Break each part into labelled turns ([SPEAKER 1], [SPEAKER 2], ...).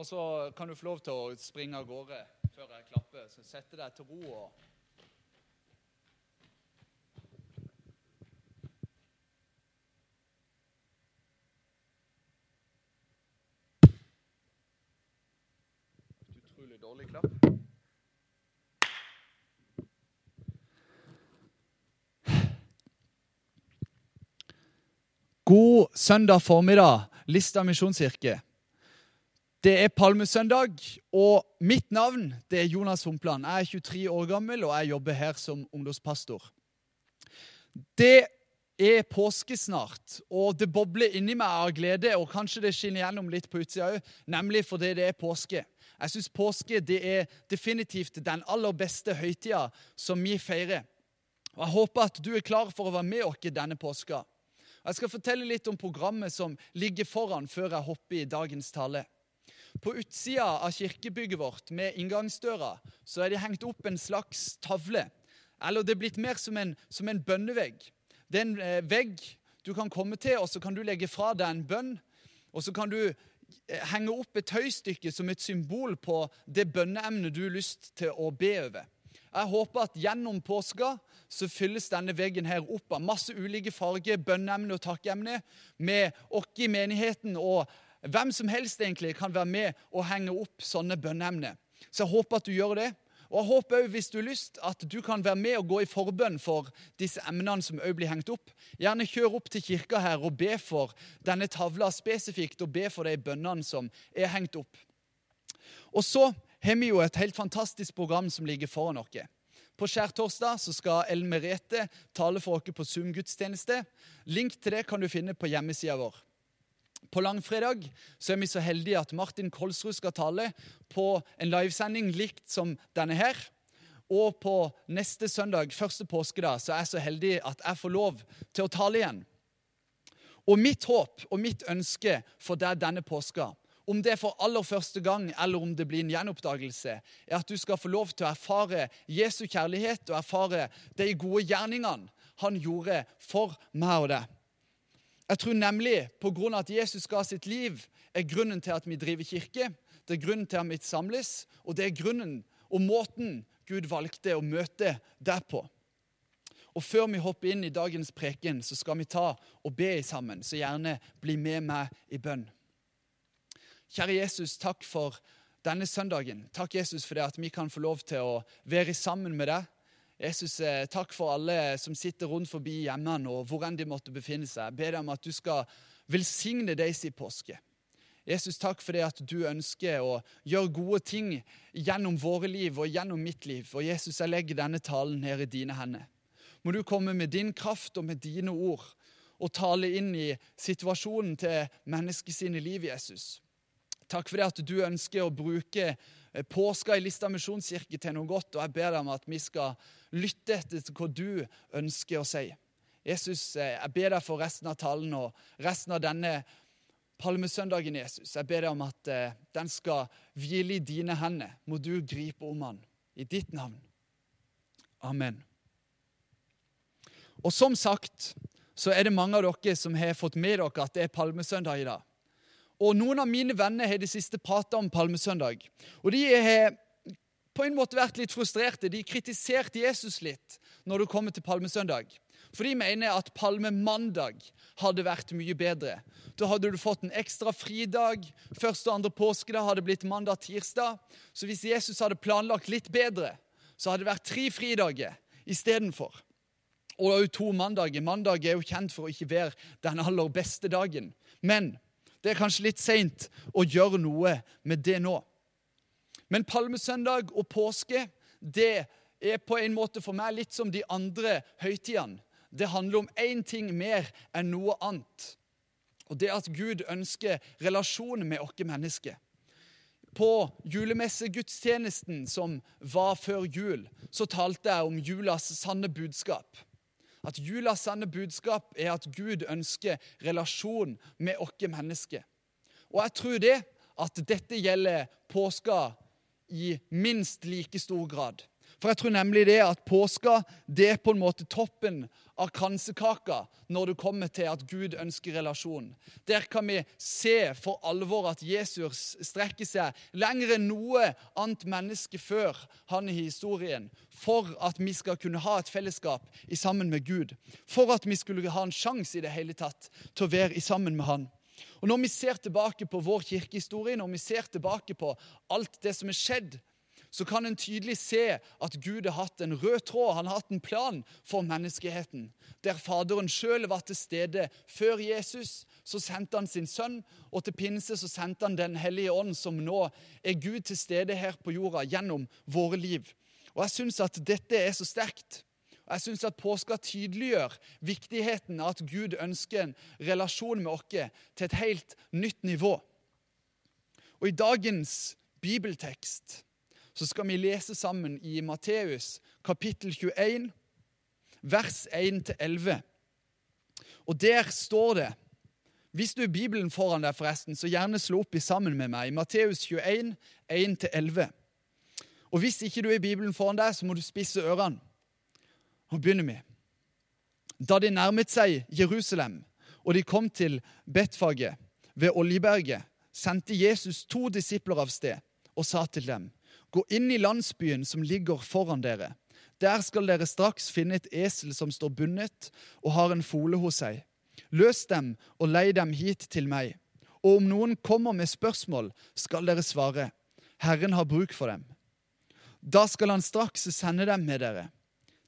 [SPEAKER 1] Og så kan du få lov til å springe av gårde før jeg klapper. Så sette deg til ro og Utrolig dårlig klapp. God søndag formiddag, Lista misjonskirke. Det er palmesøndag, og mitt navn det er Jonas Humpland. Jeg er 23 år gammel, og jeg jobber her som ungdomspastor. Det er påske snart, og det bobler inni meg av glede, og kanskje det skinner gjennom litt på utsida òg, nemlig fordi det er påske. Jeg syns påske det er definitivt den aller beste høytida som vi feirer. Og Jeg håper at du er klar for å være med oss denne påska. Jeg skal fortelle litt om programmet som ligger foran før jeg hopper i dagens tale. På utsida av kirkebygget vårt med inngangsdøra så er det hengt opp en slags tavle. Eller det er blitt mer som en, som en bønnevegg. Det er en eh, vegg du kan komme til, og så kan du legge fra deg en bønn. Og så kan du eh, henge opp et tøystykke som et symbol på det bønneemnet du har lyst til å be over. Jeg håper at gjennom påska så fylles denne veggen her opp av masse ulike farger, bønneemne og takkeemner med oss i menigheten og hvem som helst egentlig kan være med og henge opp sånne bønneemner. Så jeg håper at du gjør det. Og jeg håper også, hvis du har lyst, at du kan være med og gå i forbønn for disse emnene som også blir hengt opp. Gjerne kjør opp til kirka her og be for denne tavla spesifikt, og be for de bønnene som er hengt opp. Og så har vi jo et helt fantastisk program som ligger foran oss. På skjærtorsdag så skal Ellen Merete tale for oss på Zoom-gudstjeneste. Link til det kan du finne på hjemmesida vår. På langfredag så er vi så heldige at Martin Kolsrud skal tale på en livesending likt som denne her. Og på neste søndag, første påskedag, så er jeg så heldig at jeg får lov til å tale igjen. Og mitt håp og mitt ønske for deg denne påska, om det er for aller første gang eller om det blir en gjenoppdagelse, er at du skal få lov til å erfare Jesu kjærlighet og erfare de gode gjerningene han gjorde for meg og deg. Jeg tror nemlig på grunn av at Jesus ga sitt liv, er grunnen til at vi driver kirke. Det er grunnen til at vi samles, og det er grunnen og måten Gud valgte å møte deg på. Og Før vi hopper inn i dagens preken, så skal vi ta og be sammen. Så gjerne bli med meg i bønn. Kjære Jesus, takk for denne søndagen. Takk Jesus for det at vi kan få lov til å være sammen med deg. Jesus, eh, takk for alle som sitter rundt forbi hjemmene og hvor enn de måtte befinne seg. Deg om at du skal velsigne deres i påske. Jesus, takk for det at du ønsker å gjøre gode ting gjennom våre liv og gjennom mitt liv. Og Jesus, jeg legger denne talen her i dine hender. Må du komme med din kraft og med dine ord og tale inn i situasjonen til menneskets liv, Jesus. Takk for det at du ønsker å bruke påska i Lista misjonskirke til noe godt, og jeg ber deg om at vi skal lytte etter hva du ønsker å si. Jesus, jeg ber deg for resten av talen og resten av denne palmesøndagen, Jesus. Jeg ber deg om at den skal hvile i dine hender. Må du gripe om den i ditt navn. Amen. Og som sagt så er det mange av dere som har fått med dere at det er palmesøndag i dag. Og Noen av mine venner har i det siste prata om palmesøndag. Og de har på en måte vært litt frustrerte. De kritiserte Jesus litt når det kommer til palmesøndag. For de mener at palmemandag hadde vært mye bedre. Da hadde du fått en ekstra fridag. Første og andre påskedag hadde blitt mandag-tirsdag. Så hvis Jesus hadde planlagt litt bedre, så hadde det vært tre fridager istedenfor. Og òg to mandager. Mandag er jo kjent for å ikke være den aller beste dagen. Men det er kanskje litt seint å gjøre noe med det nå. Men palmesøndag og påske det er på en måte for meg litt som de andre høytidene. Det handler om én ting mer enn noe annet. Og det at Gud ønsker relasjon med oss mennesker. På julemessegudstjenesten som var før jul, så talte jeg om julas sanne budskap. At julas sanne budskap er at Gud ønsker relasjon med oss mennesker. Og jeg tror det at dette gjelder påska i minst like stor grad. For jeg tror nemlig det at påska det er på en måte toppen av kransekaka når det kommer til at Gud ønsker relasjon. Der kan vi se for alvor at Jesus strekker seg lenger enn noe annet menneske før han i historien, for at vi skal kunne ha et fellesskap i sammen med Gud. For at vi skulle ha en sjanse i det hele tatt til å være i sammen med han. Og Når vi ser tilbake på vår kirkehistorie, når vi ser tilbake på alt det som er skjedd, så kan en tydelig se at Gud har hatt en rød tråd, han har hatt en plan for menneskeheten. Der Faderen sjøl var til stede før Jesus, så sendte han sin sønn. Og til pinse så sendte han Den hellige ånd, som nå er Gud til stede her på jorda gjennom våre liv. Og jeg syns at dette er så sterkt. Jeg syns at påska tydeliggjør viktigheten av at Gud ønsker en relasjon med oss til et helt nytt nivå. Og i dagens bibeltekst så skal vi lese sammen i Matteus kapittel 21, vers 1-11. Og der står det Hvis du har Bibelen foran deg, forresten, så gjerne slå opp i sammen med meg. Matteus 21, 1-11. Og hvis ikke du har Bibelen foran deg, så må du spisse ørene. Og begynner vi. Da de nærmet seg Jerusalem, og de kom til Betfaget ved Oljeberget, sendte Jesus to disipler av sted og sa til dem:" Gå inn i landsbyen som ligger foran dere. Der skal dere straks finne et esel som står bundet og har en fole hos seg. Løs dem og lei dem hit til meg. Og om noen kommer med spørsmål, skal dere svare, Herren har bruk for dem. Da skal han straks sende dem med dere.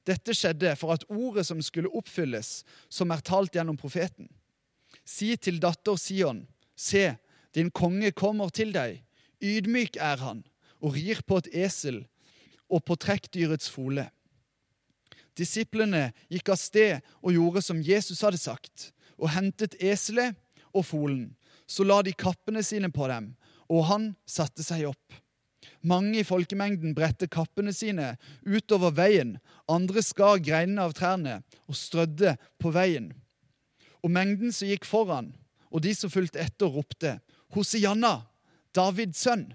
[SPEAKER 1] Dette skjedde for at ordet som skulle oppfylles, som er talt gjennom profeten. Si til datter Sion, se, din konge kommer til deg. Ydmyk er han og rir på et esel og på trekkdyrets fole. Disiplene gikk av sted og gjorde som Jesus hadde sagt, og hentet eselet og folen. Så la de kappene sine på dem, og han satte seg opp. Mange i folkemengden bredte kappene sine utover veien, andre skar greinene av trærne og strødde på veien. Og mengden som gikk foran, og de som fulgte etter, ropte, Hosianna, Davids sønn.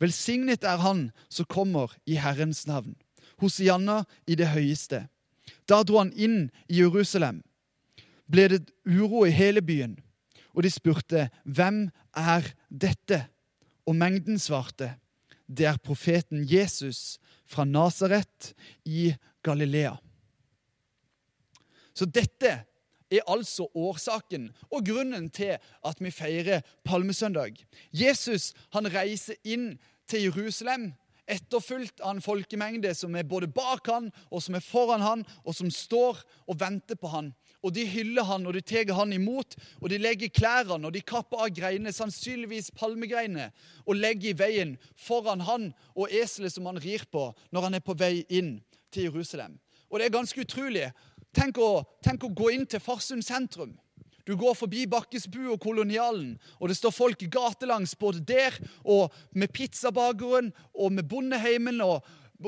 [SPEAKER 1] Velsignet er han som kommer i Herrens navn. Hosianna i det høyeste. Da dro han inn i Jerusalem. Ble det uro i hele byen, og de spurte, Hvem er dette? Og mengden svarte, Det er profeten Jesus fra Nasaret i Galilea. Så dette er altså årsaken og grunnen til at vi feirer palmesøndag. Jesus han reiser inn til Jerusalem etterfulgt av en folkemengde som er både bak han og som er foran han, og som står og venter på han. Og De hyller han, og de tar han imot, og de legger klærne og de kapper av greiene, sannsynligvis palmegreiner, og legger i veien foran han og eselet som han rir på når han er på vei inn til Jerusalem. Og det er ganske utrolig. Tenk å, tenk å gå inn til Farsund sentrum. Du går forbi Bakkesbu og Kolonialen, og det står folk gatelangs både der og med pizzabakeren og med bondeheimen og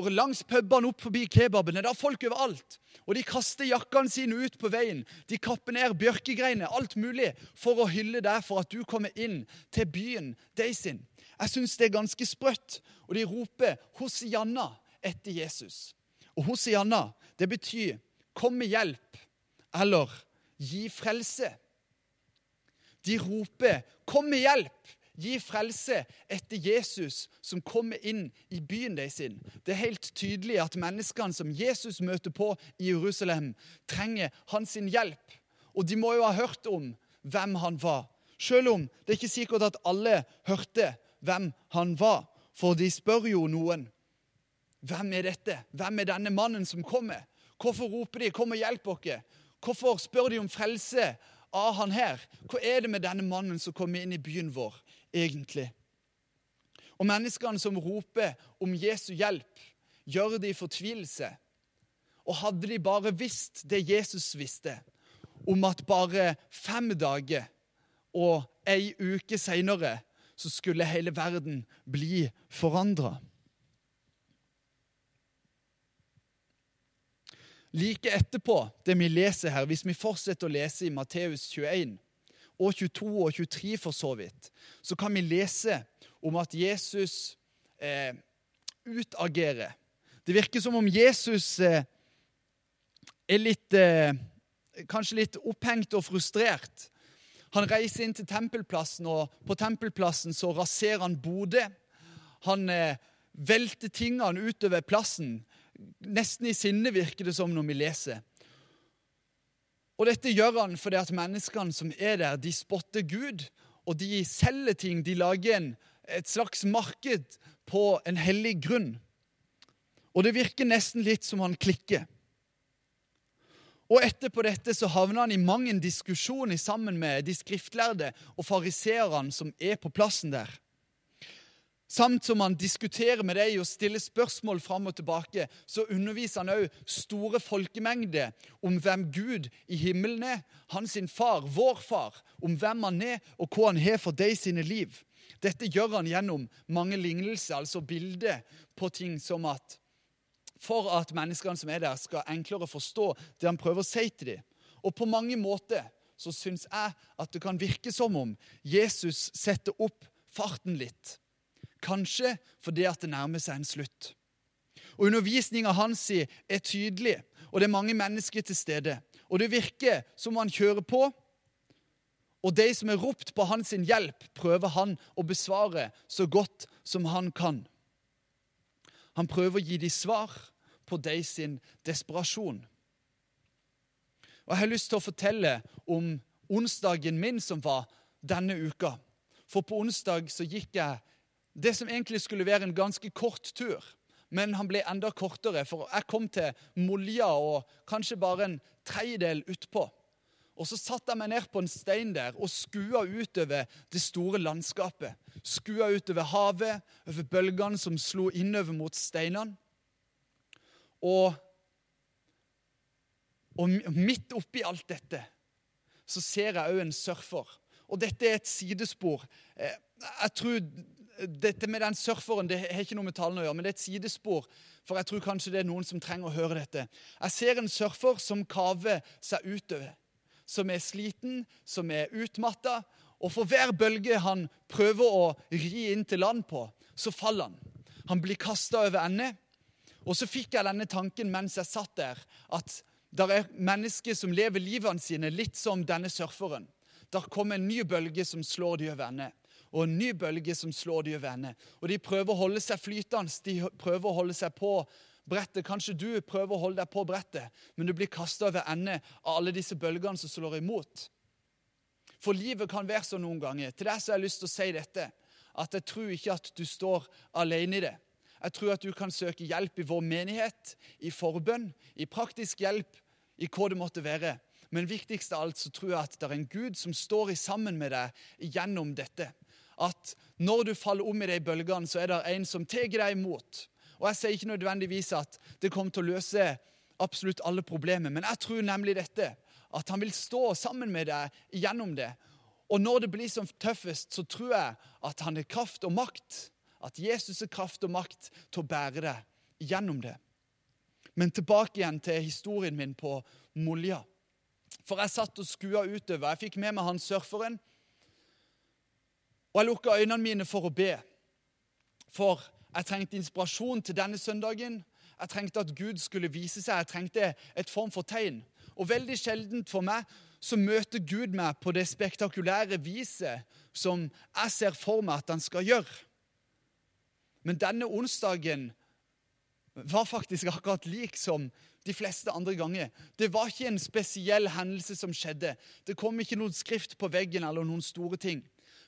[SPEAKER 1] langs pubene opp forbi kebabene. Det er folk overalt. Og de kaster jakkene sine ut på veien. De kapper ned bjørkegreiner, alt mulig, for å hylle deg for at du kommer inn til byen deg sin. Jeg syns det er ganske sprøtt. Og de roper Hosianna etter Jesus. Og Hosianna, det betyr 'kom med hjelp' eller 'gi frelse'. De roper 'Kom med hjelp'! Gi frelse etter Jesus som kommer inn i byen deres. Det er helt tydelig at menneskene som Jesus møter på i Jerusalem, trenger hans hjelp. Og de må jo ha hørt om hvem han var. Selv om det er ikke sikkert at alle hørte hvem han var. For de spør jo noen. Hvem er dette? Hvem er denne mannen som kommer? Hvorfor roper de 'Kom og hjelp oss'? Hvorfor spør de om frelse av han her? Hva er det med denne mannen som kommer inn i byen vår, egentlig? Og menneskene som roper om Jesu hjelp, gjør det i fortvilelse. Og hadde de bare visst det Jesus visste, om at bare fem dager og ei uke seinere så skulle hele verden bli forandra. Like etterpå det vi leser her, hvis vi fortsetter å lese i Matteus 21 og 22 og 23 for så vidt, så kan vi lese om at Jesus eh, utagerer Det virker som om Jesus eh, er litt eh, Kanskje litt opphengt og frustrert. Han reiser inn til tempelplassen, og på tempelplassen så raserer han bodet. Han eh, velter tingene utover plassen. Nesten i sinne, virker det som når vi leser. Og dette gjør han fordi at menneskene som er der, de spotter Gud, og de selger ting. De lager en, et slags marked på en hellig grunn. Og det virker nesten litt som han klikker. Og etterpå dette så havner han i mang en diskusjon sammen med de skriftlærde og fariseerne som er på plassen der. Samt som han diskuterer med deg og stiller spørsmål fram og tilbake, så underviser han òg store folkemengder om hvem Gud i himmelen er, hans far, vår far, om hvem han er, og hva han har for deg sine liv. Dette gjør han gjennom mange lignelser, altså bilder på ting som at for at menneskene som er der, skal enklere forstå det han prøver å si til dem. Og på mange måter så syns jeg at det kan virke som om Jesus setter opp farten litt. Kanskje fordi at det nærmer seg en slutt. Og Undervisninga hans er tydelig, og det er mange mennesker til stede. Og det virker som han kjører på. Og de som har ropt på hans hjelp, prøver han å besvare så godt som han kan. Han prøver å gi dem svar, på de sin desperasjon. Og Jeg har lyst til å fortelle om onsdagen min som var denne uka. For på onsdag så gikk jeg det som egentlig skulle være en ganske kort tur. Men han ble enda kortere, for jeg kom til Molja og kanskje bare en tredjedel utpå. Og så satte jeg meg ned på en stein der og skua utover det store landskapet. Skua utover havet, over bølgene som slo innover mot steinene. Og, og midt oppi alt dette så ser jeg òg en surfer. Og dette er et sidespor. Eh, jeg tror Dette med den surferen det har ikke noe med tallene å gjøre, men det er et sidespor. For jeg tror kanskje det er noen som trenger å høre dette. Jeg ser en surfer som kaver seg utover. Som er sliten, som er utmatta. Og for hver bølge han prøver å ri inn til land på, så faller han. Han blir kasta over ende. Og så fikk jeg denne tanken mens jeg satt der, at det er mennesker som lever livene sine litt som denne surferen. Der kommer en ny bølge som slår de over ende, og en ny bølge som slår de over ende. Og de prøver å holde seg flytende, de prøver å holde seg på brettet. Kanskje du prøver å holde deg på brettet, men du blir kasta over ende av alle disse bølgene som slår imot. For livet kan være sånn noen ganger. Til deg så har jeg lyst til å si dette, at jeg tror ikke at du står alene i det. Jeg tror at du kan søke hjelp i vår menighet, i forbønn, i praktisk hjelp, i hva det måtte være. Men viktigst av alt så tror jeg at det er en Gud som står i sammen med deg gjennom dette. At når du faller om i de bølgene, så er det en som tar deg imot. Og Jeg sier ikke nødvendigvis at det kommer til å løse absolutt alle problemer, men jeg tror nemlig dette. At han vil stå sammen med deg gjennom det. Og når det blir som tøffest, så tror jeg at han har kraft og makt at Jesus er kraft og makt til å bære deg gjennom det. Men tilbake igjen til historien min på Molja. For jeg satt og skua utover. Jeg fikk med meg han surferen. Og jeg lukka øynene mine for å be. For jeg trengte inspirasjon til denne søndagen. Jeg trengte at Gud skulle vise seg. Jeg trengte et form for tegn. Og veldig sjeldent for meg så møter Gud meg på det spektakulære viset som jeg ser for meg at han skal gjøre. Men denne onsdagen var faktisk akkurat lik som de fleste andre ganger. Det var ikke en spesiell hendelse som skjedde. Det kom ikke noen skrift på veggen eller noen store ting.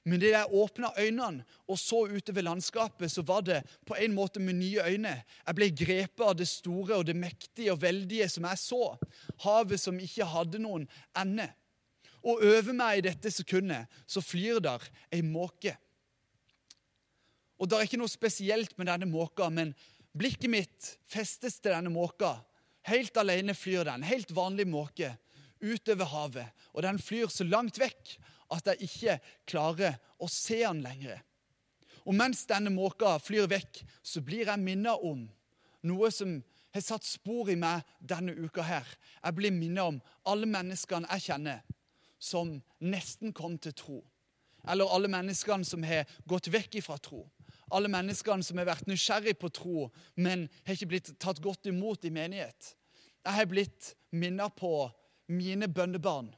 [SPEAKER 1] Men det jeg åpna øynene og så utover landskapet, så var det på en måte med nye øyne. Jeg ble grepet av det store og det mektige og veldige som jeg så. Havet som ikke hadde noen ende. Og over meg i dette sekundet så flyr der ei måke. Og det er ikke noe spesielt med denne måka, men blikket mitt festes til denne måka. Helt alene flyr den, helt vanlig måke, utover havet. Og den flyr så langt vekk at jeg ikke klarer å se den lenger. Og mens denne måka flyr vekk, så blir jeg minnet om noe som har satt spor i meg denne uka her. Jeg blir minnet om alle menneskene jeg kjenner som nesten kom til tro. Eller alle menneskene som har gått vekk ifra tro alle menneskene som har vært nysgjerrig på tro, men har ikke blitt tatt godt imot i menighet. Jeg har blitt minnet på mine bønnebarn.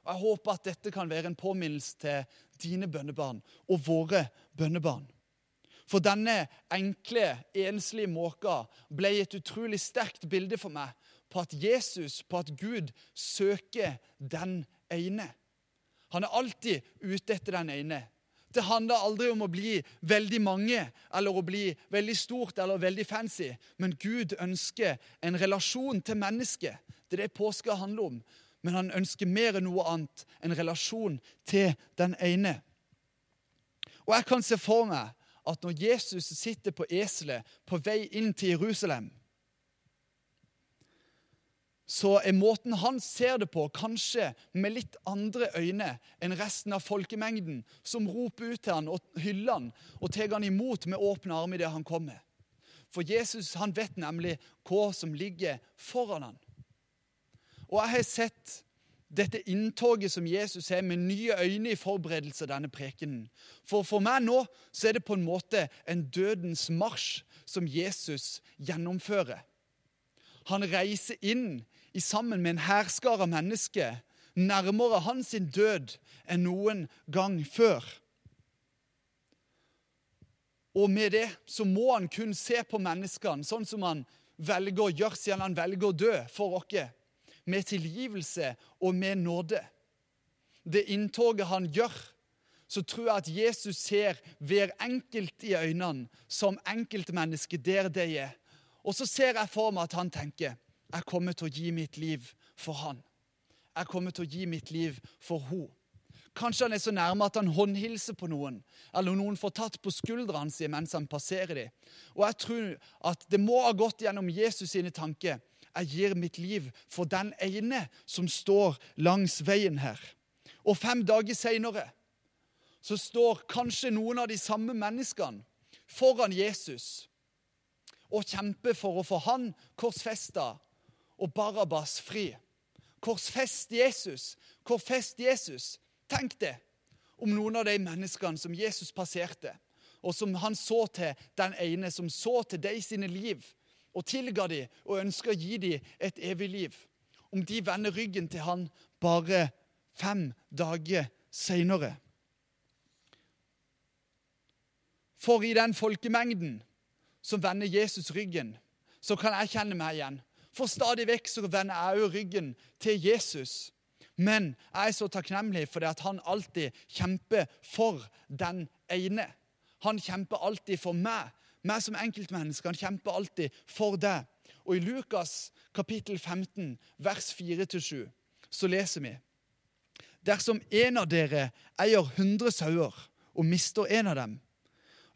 [SPEAKER 1] Og Jeg håper at dette kan være en påminnelse til dine bønnebarn og våre bønnebarn. For denne enkle, enslige måka ble et utrolig sterkt bilde for meg på at Jesus, på at Gud, søker den ene. Han er alltid ute etter den ene. Det handler aldri om å bli veldig mange eller å bli veldig stort eller veldig fancy. Men Gud ønsker en relasjon til mennesket. Det er det påska handler om. Men han ønsker mer enn noe annet en relasjon til den ene. Og jeg kan se for meg at når Jesus sitter på eselet på vei inn til Jerusalem, så er måten han ser det på, kanskje med litt andre øyne enn resten av folkemengden, som roper ut til han og hyller han og tar han imot med åpne armer idet han kommer. For Jesus han vet nemlig hva som ligger foran han. Og jeg har sett dette inntoget som Jesus har, med nye øyne i forberedelse av denne prekenen. For for meg nå så er det på en måte en dødens marsj som Jesus gjennomfører. Han reiser inn i sammen med en hærskare av mennesker nærmere hans død enn noen gang før. Og med det så må han kun se på menneskene sånn som han velger å gjøre siden han velger å dø for oss, med tilgivelse og med nåde. Det inntoget han gjør, så tror jeg at Jesus ser hver enkelt i øynene som enkeltmenneske der de er. Og så ser jeg for meg at han tenker jeg kommer til å gi mitt liv for han. Jeg kommer til å gi mitt liv for hun. Kanskje han er så nærme at han håndhilser på noen, eller noen får tatt på skuldrene sine mens han passerer dem. Og jeg tror at det må ha gått gjennom Jesus sine tanker. Jeg gir mitt liv for den ene som står langs veien her. Og fem dager seinere så står kanskje noen av de samme menneskene foran Jesus og kjemper for å få han korsfesta og Barabas fri. Korsfest Jesus. Korsfest Jesus. Tenk det om noen av de menneskene som Jesus passerte, og som han så til den ene, som så til de sine liv, og tilga dem og ønska å gi dem et evig liv. Om de vender ryggen til han bare fem dager seinere. For i den folkemengden som vender Jesus ryggen, så kan jeg kjenne meg igjen. For stadig vekk så vender jeg òg ryggen til Jesus. Men jeg er så takknemlig for det at han alltid kjemper for den ene. Han kjemper alltid for meg, meg som enkeltmenneske. Han kjemper alltid for deg. Og i Lukas kapittel 15, vers 4-7, så leser vi Dersom en av dere eier 100 sauer og mister en av dem,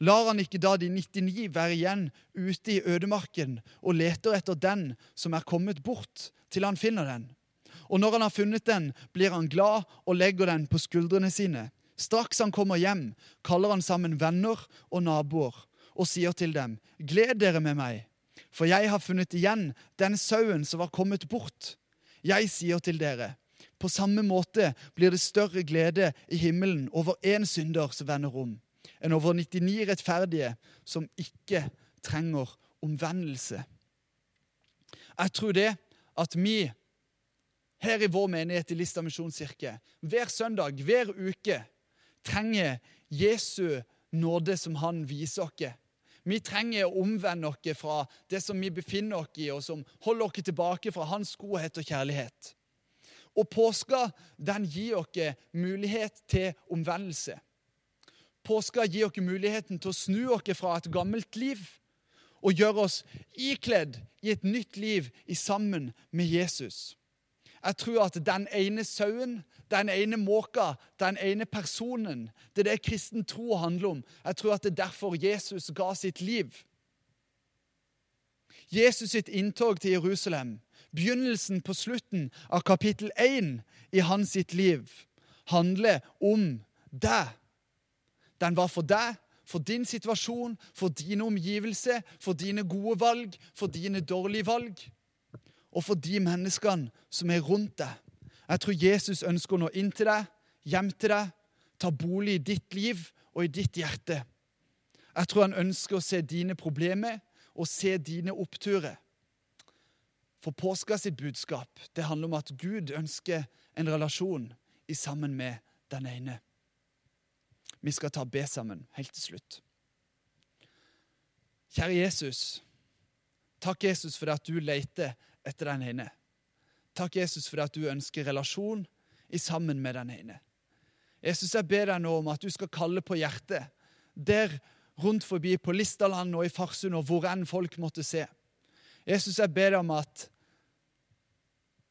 [SPEAKER 1] lar han ikke da de 99 være igjen ute i ødemarken og leter etter den som er kommet bort, til han finner den. Og når han har funnet den, blir han glad og legger den på skuldrene sine. Straks han kommer hjem, kaller han sammen venner og naboer og sier til dem, Gled dere med meg, for jeg har funnet igjen den sauen som var kommet bort. Jeg sier til dere, på samme måte blir det større glede i himmelen over én synder som vender om enn over 99 rettferdige som ikke trenger omvendelse. Jeg tror det at vi her i vår menighet i Lista misjonskirke hver søndag, hver uke, trenger Jesu nåde som han viser oss. Vi trenger å omvende oss fra det som vi befinner oss i, og som holder oss tilbake fra hans godhet og kjærlighet. Og påska den gir oss mulighet til omvendelse. Påska gir oss muligheten til å snu oss fra et gammelt liv og gjøre oss ikledd i et nytt liv i sammen med Jesus. Jeg tror at den ene sauen, den ene måka, den ene personen Det er det kristen tro handler om. Jeg tror at det er derfor Jesus ga sitt liv. Jesus sitt inntog til Jerusalem, begynnelsen på slutten av kapittel 1 i hans sitt liv, handler om deg. Den var for deg, for din situasjon, for dine omgivelser, for dine gode valg, for dine dårlige valg, og for de menneskene som er rundt deg. Jeg tror Jesus ønsker å nå inn til deg, hjem til deg, ta bolig i ditt liv og i ditt hjerte. Jeg tror han ønsker å se dine problemer og se dine oppturer. For påska sitt budskap det handler om at Gud ønsker en relasjon i sammen med den ene. Vi skal ta be sammen helt til slutt. Kjære Jesus. Takk, Jesus, for at du leter etter den ene. Takk, Jesus, for at du ønsker relasjon i sammen med den ene. Jesus, jeg ber deg nå om at du skal kalle på hjertet der rundt forbi på Listaland og i Farsund og hvor enn folk måtte se. Jesus, jeg ber deg om at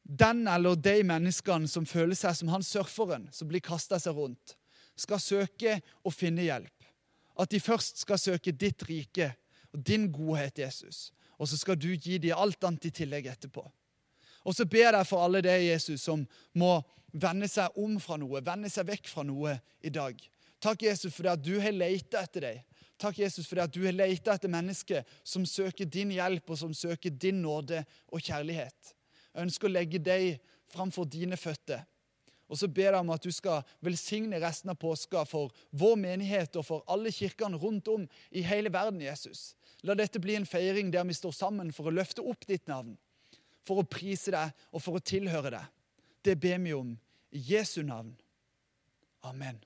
[SPEAKER 1] den eller de menneskene som føler seg som han surferen som blir kasta seg rundt, skal søke å finne hjelp. At de først skal søke ditt rike og din godhet, Jesus. Og så skal du gi dem alt annet i tillegg etterpå. Og så ber jeg for alle de, Jesus, som må vende seg om fra noe, vende seg vekk fra noe i dag. Takk, Jesus, for det at du har leita etter deg. Takk, Jesus, for det at du har leita etter mennesker som søker din hjelp, og som søker din nåde og kjærlighet. Jeg ønsker å legge deg framfor dine føtter. Og så ber jeg om at du skal velsigne resten av påska for vår menighet og for alle kirkene rundt om i hele verden, Jesus. La dette bli en feiring der vi står sammen for å løfte opp ditt navn, for å prise deg og for å tilhøre deg. Det ber vi om i Jesu navn. Amen.